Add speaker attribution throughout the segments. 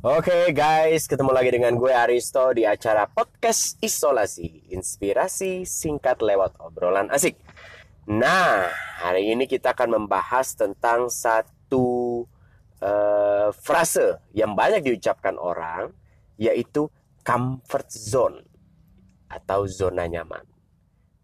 Speaker 1: Oke guys, ketemu lagi dengan gue Aristo di acara podcast Isolasi. Inspirasi singkat lewat obrolan asik. Nah, hari ini kita akan membahas tentang satu uh, frase yang banyak diucapkan orang Yaitu comfort zone atau zona nyaman.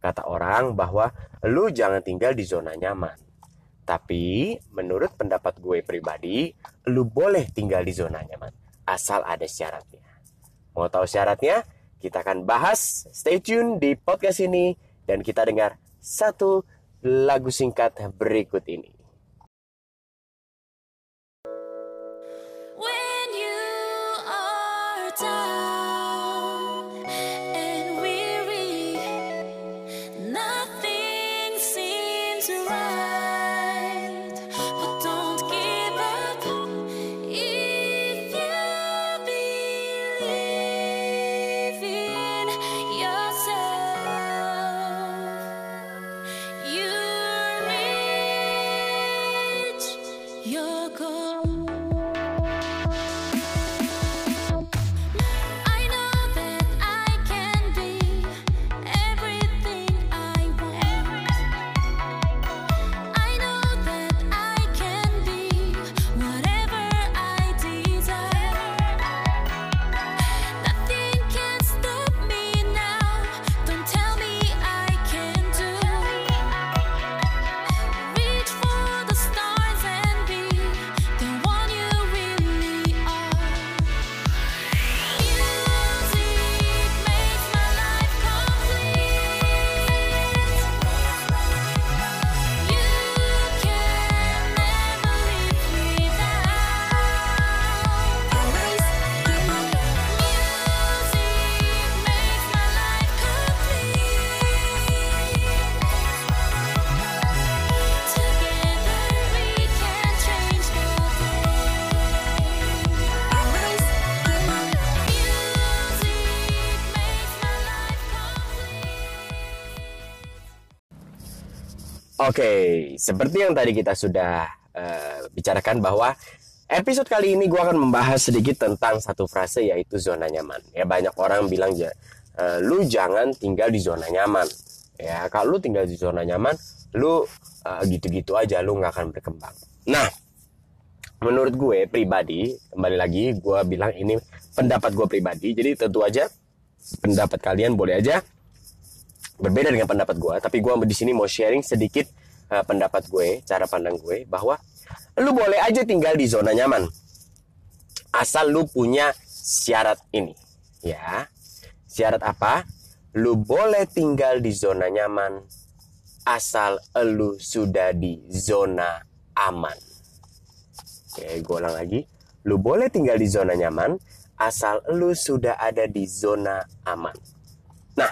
Speaker 1: Kata orang bahwa lu jangan tinggal di zona nyaman. Tapi menurut pendapat gue pribadi, lu boleh tinggal di zona nyaman asal ada syaratnya. Mau tahu syaratnya? Kita akan bahas. Stay tune di podcast ini dan kita dengar satu lagu singkat berikut ini. Oke, seperti yang tadi kita sudah eh, bicarakan bahwa episode kali ini gue akan membahas sedikit tentang satu frase yaitu zona nyaman. Ya banyak orang bilang ya, eh, lu jangan tinggal di zona nyaman. Ya kalau lu tinggal di zona nyaman, lu eh, gitu-gitu aja, lu nggak akan berkembang. Nah, menurut gue pribadi, kembali lagi gue bilang ini pendapat gue pribadi. Jadi tentu aja pendapat kalian boleh aja berbeda dengan pendapat gue, tapi gue di sini mau sharing sedikit uh, pendapat gue, cara pandang gue bahwa lu boleh aja tinggal di zona nyaman asal lu punya syarat ini, ya. Syarat apa? Lu boleh tinggal di zona nyaman asal lu sudah di zona aman. Oke, gue ulang lagi. Lu boleh tinggal di zona nyaman asal lu sudah ada di zona aman. Nah,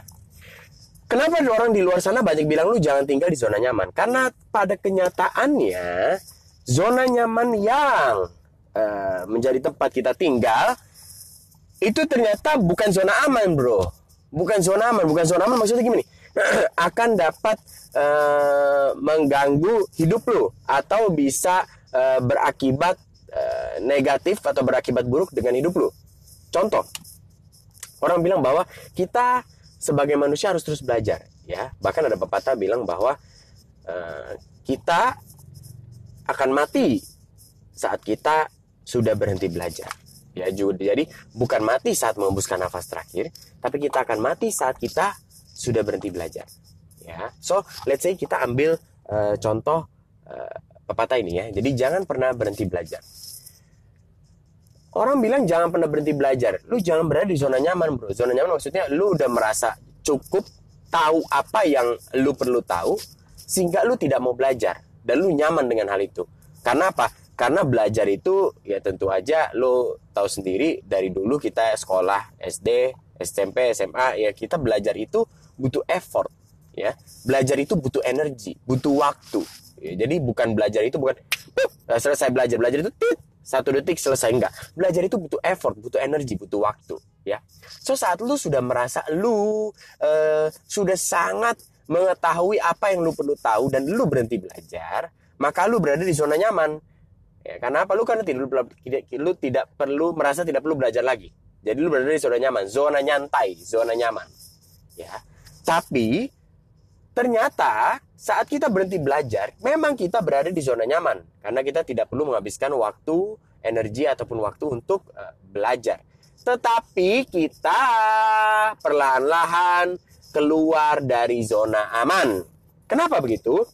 Speaker 1: Kenapa orang di luar sana banyak bilang lu jangan tinggal di zona nyaman? Karena pada kenyataannya zona nyaman yang eh, menjadi tempat kita tinggal itu ternyata bukan zona aman, bro. Bukan zona aman, bukan zona aman maksudnya gimana? akan dapat eh, mengganggu hidup lu atau bisa eh, berakibat eh, negatif atau berakibat buruk dengan hidup lu. Contoh, orang bilang bahwa kita sebagai manusia harus terus belajar ya. Bahkan ada pepatah bilang bahwa eh, kita akan mati saat kita sudah berhenti belajar ya. Juga jadi bukan mati saat mengembuskan nafas terakhir tapi kita akan mati saat kita sudah berhenti belajar ya. So let's say kita ambil eh, contoh eh, pepatah ini ya. Jadi jangan pernah berhenti belajar Orang bilang jangan pernah berhenti belajar. Lu jangan berada di zona nyaman, bro. Zona nyaman maksudnya lu udah merasa cukup tahu apa yang lu perlu tahu sehingga lu tidak mau belajar dan lu nyaman dengan hal itu. Karena apa? Karena belajar itu ya tentu aja lu tahu sendiri dari dulu kita sekolah SD, SMP, SMA ya kita belajar itu butuh effort ya. Belajar itu butuh energi, butuh waktu. Ya, jadi bukan belajar itu bukan "Puh, selesai belajar. Belajar itu tit, satu detik selesai enggak. Belajar itu butuh effort, butuh energi, butuh waktu, ya. So saat lu sudah merasa lu eh, sudah sangat mengetahui apa yang lu perlu tahu dan lu berhenti belajar, maka lu berada di zona nyaman. Ya, karena apa? Lu karena tidak, tidak lu tidak perlu merasa tidak perlu belajar lagi. Jadi lu berada di zona nyaman, zona nyantai, zona nyaman. Ya. Tapi ternyata saat kita berhenti belajar, memang kita berada di zona nyaman karena kita tidak perlu menghabiskan waktu, energi ataupun waktu untuk eh, belajar. Tetapi kita perlahan-lahan keluar dari zona aman. Kenapa begitu?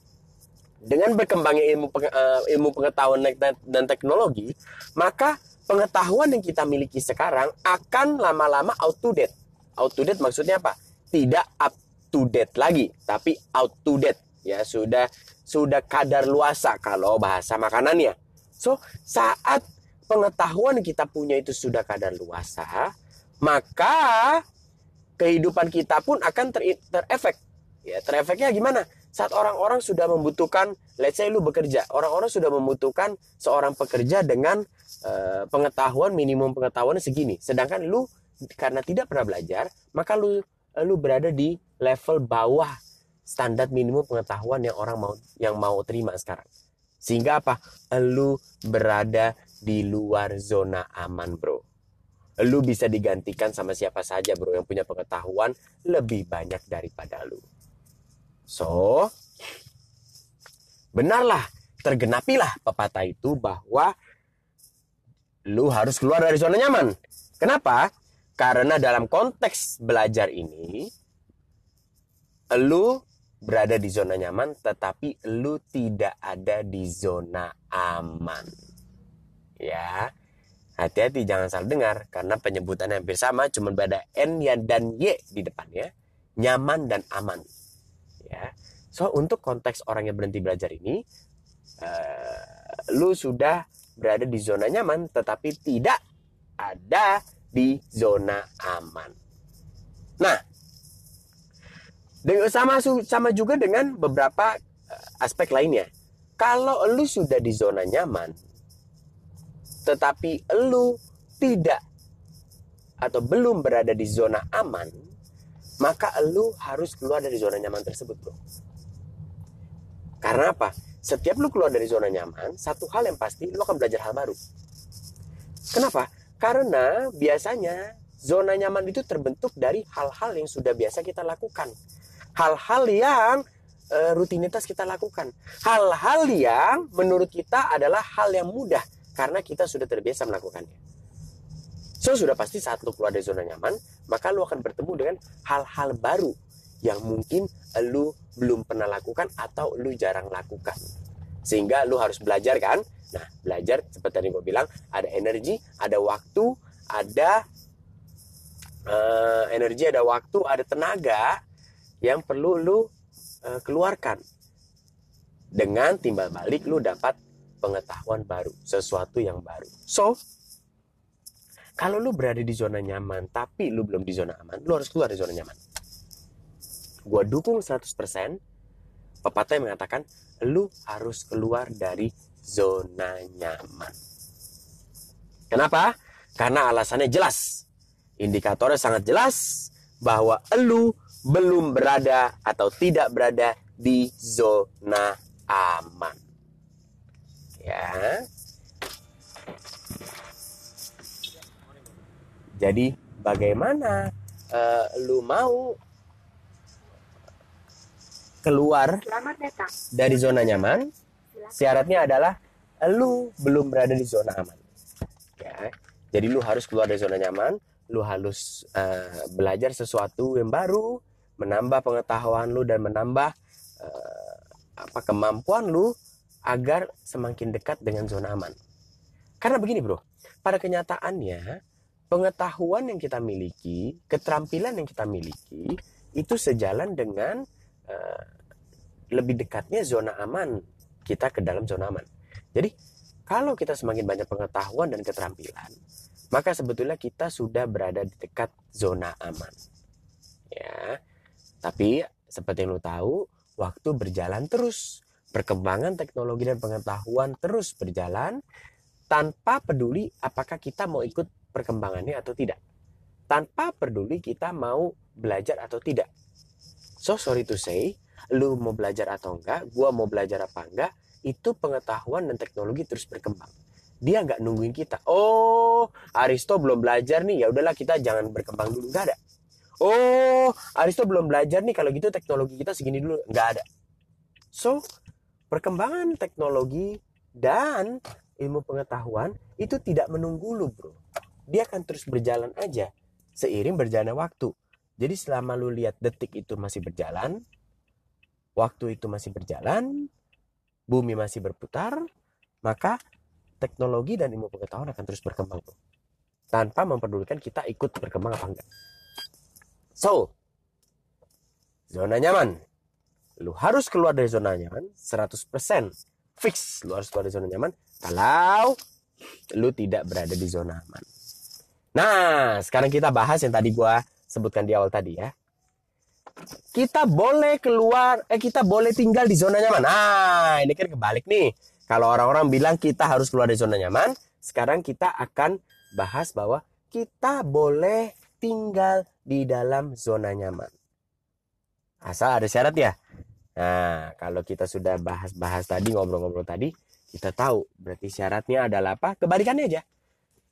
Speaker 1: Dengan berkembangnya ilmu eh, ilmu pengetahuan dan- dan teknologi, maka pengetahuan yang kita miliki sekarang akan lama-lama out to date. Out to date maksudnya apa? Tidak up to date lagi, tapi out to date. Ya, sudah sudah kadar luasa kalau bahasa makanannya. So, saat pengetahuan kita punya itu sudah kadar luasa, maka kehidupan kita pun akan ter terefek. Ya, terefeknya gimana? Saat orang-orang sudah membutuhkan, let's say lu bekerja, orang-orang sudah membutuhkan seorang pekerja dengan eh, pengetahuan minimum pengetahuan segini. Sedangkan lu karena tidak pernah belajar, maka lu lu berada di level bawah standar minimum pengetahuan yang orang mau yang mau terima sekarang. Sehingga apa? Lu berada di luar zona aman, Bro. Lu bisa digantikan sama siapa saja, Bro, yang punya pengetahuan lebih banyak daripada lu. So, benarlah, tergenapilah pepatah itu bahwa lu harus keluar dari zona nyaman. Kenapa? Karena dalam konteks belajar ini, lu berada di zona nyaman, tetapi lu tidak ada di zona aman. Ya, hati-hati jangan salah dengar, karena penyebutan hampir sama, cuma beda N ya dan Y di depannya, nyaman dan aman. Ya, so untuk konteks orang yang berhenti belajar ini, eh, lu sudah berada di zona nyaman, tetapi tidak ada di zona aman. Nah, dengan sama sama juga dengan beberapa eh, aspek lainnya. Kalau lu sudah di zona nyaman, tetapi lu tidak atau belum berada di zona aman, maka lu harus keluar dari zona nyaman tersebut, bro. Karena apa? Setiap lu keluar dari zona nyaman, satu hal yang pasti lu akan belajar hal baru. Kenapa? Karena biasanya zona nyaman itu terbentuk dari hal-hal yang sudah biasa kita lakukan. Hal-hal yang eh, rutinitas kita lakukan. Hal-hal yang menurut kita adalah hal yang mudah karena kita sudah terbiasa melakukannya. So sudah pasti saat lu keluar dari zona nyaman, maka lu akan bertemu dengan hal-hal baru yang mungkin lu belum pernah lakukan atau lu jarang lakukan. Sehingga lu harus belajar kan? Nah, belajar seperti yang gue bilang, ada energi, ada waktu, ada eh, energi, ada waktu, ada tenaga yang perlu lu eh, keluarkan. Dengan timbal balik lu dapat pengetahuan baru, sesuatu yang baru. So, kalau lu berada di zona nyaman tapi lu belum di zona aman, lu harus keluar dari zona nyaman. Gua dukung 100% pepatah yang mengatakan lu harus keluar dari zona nyaman. Kenapa? Karena alasannya jelas. Indikatornya sangat jelas bahwa lu belum berada atau tidak berada di zona aman. Ya. Jadi bagaimana eh, lu mau keluar dari zona nyaman? Syaratnya adalah lu belum berada di zona aman. Ya. Jadi lu harus keluar dari zona nyaman, lu harus eh, belajar sesuatu yang baru, menambah pengetahuan lu dan menambah eh, apa kemampuan lu agar semakin dekat dengan zona aman. Karena begini, Bro. Pada kenyataannya, pengetahuan yang kita miliki, keterampilan yang kita miliki itu sejalan dengan eh, lebih dekatnya zona aman kita ke dalam zona aman. Jadi, kalau kita semakin banyak pengetahuan dan keterampilan, maka sebetulnya kita sudah berada di dekat zona aman. Ya. Tapi seperti yang lo tahu, waktu berjalan terus. Perkembangan teknologi dan pengetahuan terus berjalan tanpa peduli apakah kita mau ikut perkembangannya atau tidak. Tanpa peduli kita mau belajar atau tidak. So sorry to say, lu mau belajar atau enggak, gua mau belajar apa enggak, itu pengetahuan dan teknologi terus berkembang. Dia nggak nungguin kita. Oh, Aristo belum belajar nih, ya udahlah kita jangan berkembang dulu. Nggak ada. Oh, Aristo belum belajar nih, kalau gitu teknologi kita segini dulu. Nggak ada. So, perkembangan teknologi dan ilmu pengetahuan itu tidak menunggu lu, bro. Dia akan terus berjalan aja seiring berjalannya waktu. Jadi selama lu lihat detik itu masih berjalan, waktu itu masih berjalan, bumi masih berputar, maka teknologi dan ilmu pengetahuan akan terus berkembang bro. tanpa memperdulikan kita ikut berkembang apa enggak. So, zona nyaman. Lu harus keluar dari zona nyaman 100% fix lu harus keluar dari zona nyaman kalau lu tidak berada di zona aman. Nah, sekarang kita bahas yang tadi gua sebutkan di awal tadi ya. Kita boleh keluar, eh kita boleh tinggal di zona nyaman. Nah, ini kan kebalik nih. Kalau orang-orang bilang kita harus keluar dari zona nyaman, sekarang kita akan bahas bahwa kita boleh tinggal di dalam zona nyaman. Asal ada syarat ya. Nah, kalau kita sudah bahas-bahas tadi, ngobrol-ngobrol tadi, kita tahu berarti syaratnya adalah apa? Kebalikannya aja.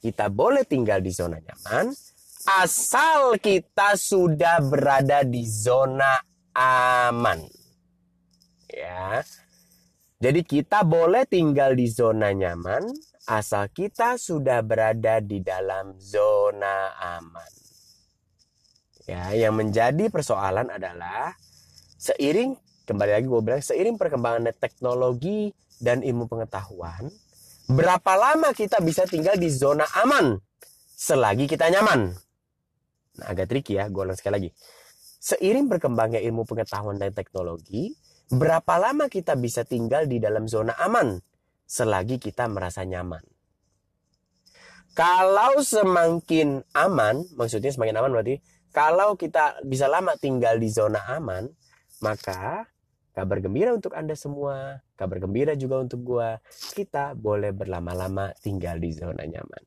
Speaker 1: Kita boleh tinggal di zona nyaman asal kita sudah berada di zona aman. Ya. Jadi kita boleh tinggal di zona nyaman asal kita sudah berada di dalam zona aman. Ya, yang menjadi persoalan adalah seiring kembali lagi gue bilang seiring perkembangan teknologi dan ilmu pengetahuan, berapa lama kita bisa tinggal di zona aman selagi kita nyaman? Nah, agak tricky ya, gue ulang sekali lagi. Seiring berkembangnya ilmu pengetahuan dan teknologi, berapa lama kita bisa tinggal di dalam zona aman selagi kita merasa nyaman? Kalau semakin aman, maksudnya semakin aman berarti kalau kita bisa lama tinggal di zona aman, maka kabar gembira untuk Anda semua, kabar gembira juga untuk gua. Kita boleh berlama-lama tinggal di zona nyaman.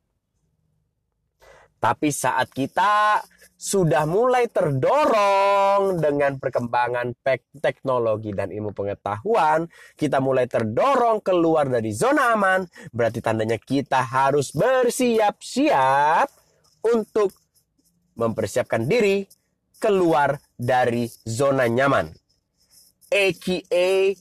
Speaker 1: Tapi saat kita sudah mulai terdorong dengan perkembangan teknologi dan ilmu pengetahuan, kita mulai terdorong keluar dari zona aman, berarti tandanya kita harus bersiap-siap untuk mempersiapkan diri keluar dari zona nyaman. AKA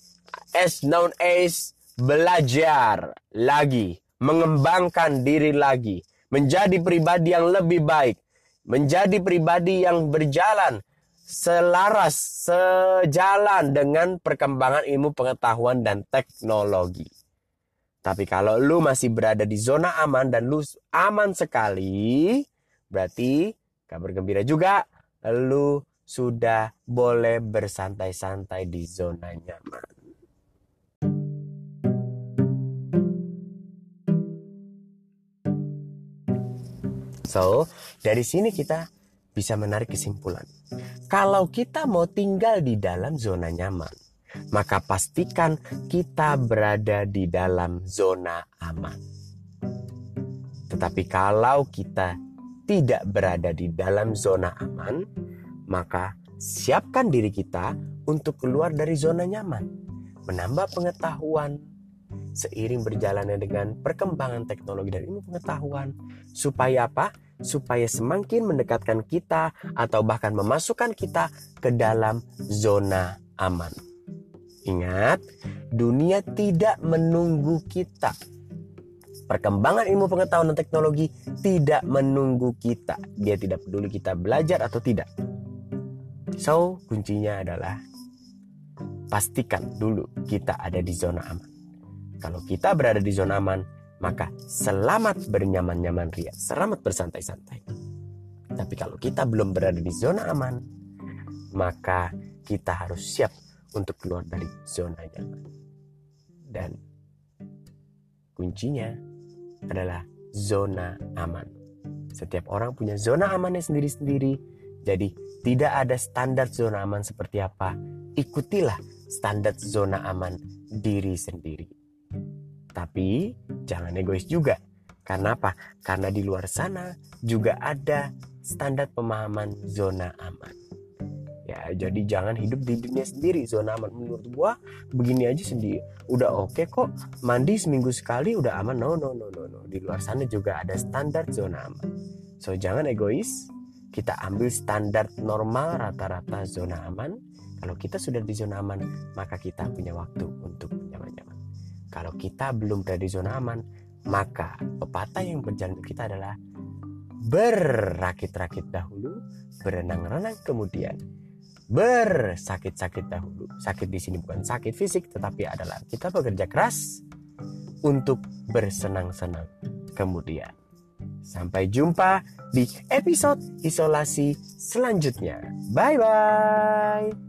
Speaker 1: as known as belajar lagi, mengembangkan diri lagi, menjadi pribadi yang lebih baik, menjadi pribadi yang berjalan selaras, sejalan dengan perkembangan ilmu pengetahuan dan teknologi. Tapi kalau lu masih berada di zona aman dan lu aman sekali, berarti kabar gembira juga lu sudah boleh bersantai-santai di zona nyaman. So, dari sini kita bisa menarik kesimpulan. Kalau kita mau tinggal di dalam zona nyaman, maka pastikan kita berada di dalam zona aman. Tetapi kalau kita tidak berada di dalam zona aman, maka siapkan diri kita untuk keluar dari zona nyaman, menambah pengetahuan seiring berjalannya dengan perkembangan teknologi dan ilmu pengetahuan supaya apa? Supaya semakin mendekatkan kita atau bahkan memasukkan kita ke dalam zona aman. Ingat, dunia tidak menunggu kita. Perkembangan ilmu pengetahuan dan teknologi tidak menunggu kita. Dia tidak peduli kita belajar atau tidak. So, kuncinya adalah pastikan dulu kita ada di zona aman. Kalau kita berada di zona aman, maka selamat bernyaman-nyaman ria, selamat bersantai-santai. Tapi kalau kita belum berada di zona aman, maka kita harus siap untuk keluar dari zona nyaman. Dan kuncinya adalah zona aman. Setiap orang punya zona amannya sendiri-sendiri. Jadi tidak ada standar zona aman seperti apa. Ikutilah standar zona aman diri sendiri. Tapi jangan egois juga. Karena apa? Karena di luar sana juga ada standar pemahaman zona aman. Ya, jadi jangan hidup di dunia sendiri zona aman. Menurut gua begini aja sendiri udah oke kok. Mandi seminggu sekali udah aman. No no no no no. Di luar sana juga ada standar zona aman. So jangan egois. Kita ambil standar normal rata-rata zona aman. Kalau kita sudah di zona aman, maka kita punya waktu untuk nyaman-nyaman. Kalau kita belum berada di zona aman, maka pepatah yang berjalan untuk kita adalah berakit-rakit dahulu, berenang-renang kemudian, bersakit-sakit dahulu. Sakit di sini bukan sakit fisik, tetapi adalah kita bekerja keras untuk bersenang-senang kemudian. Sampai jumpa di episode isolasi selanjutnya. Bye bye.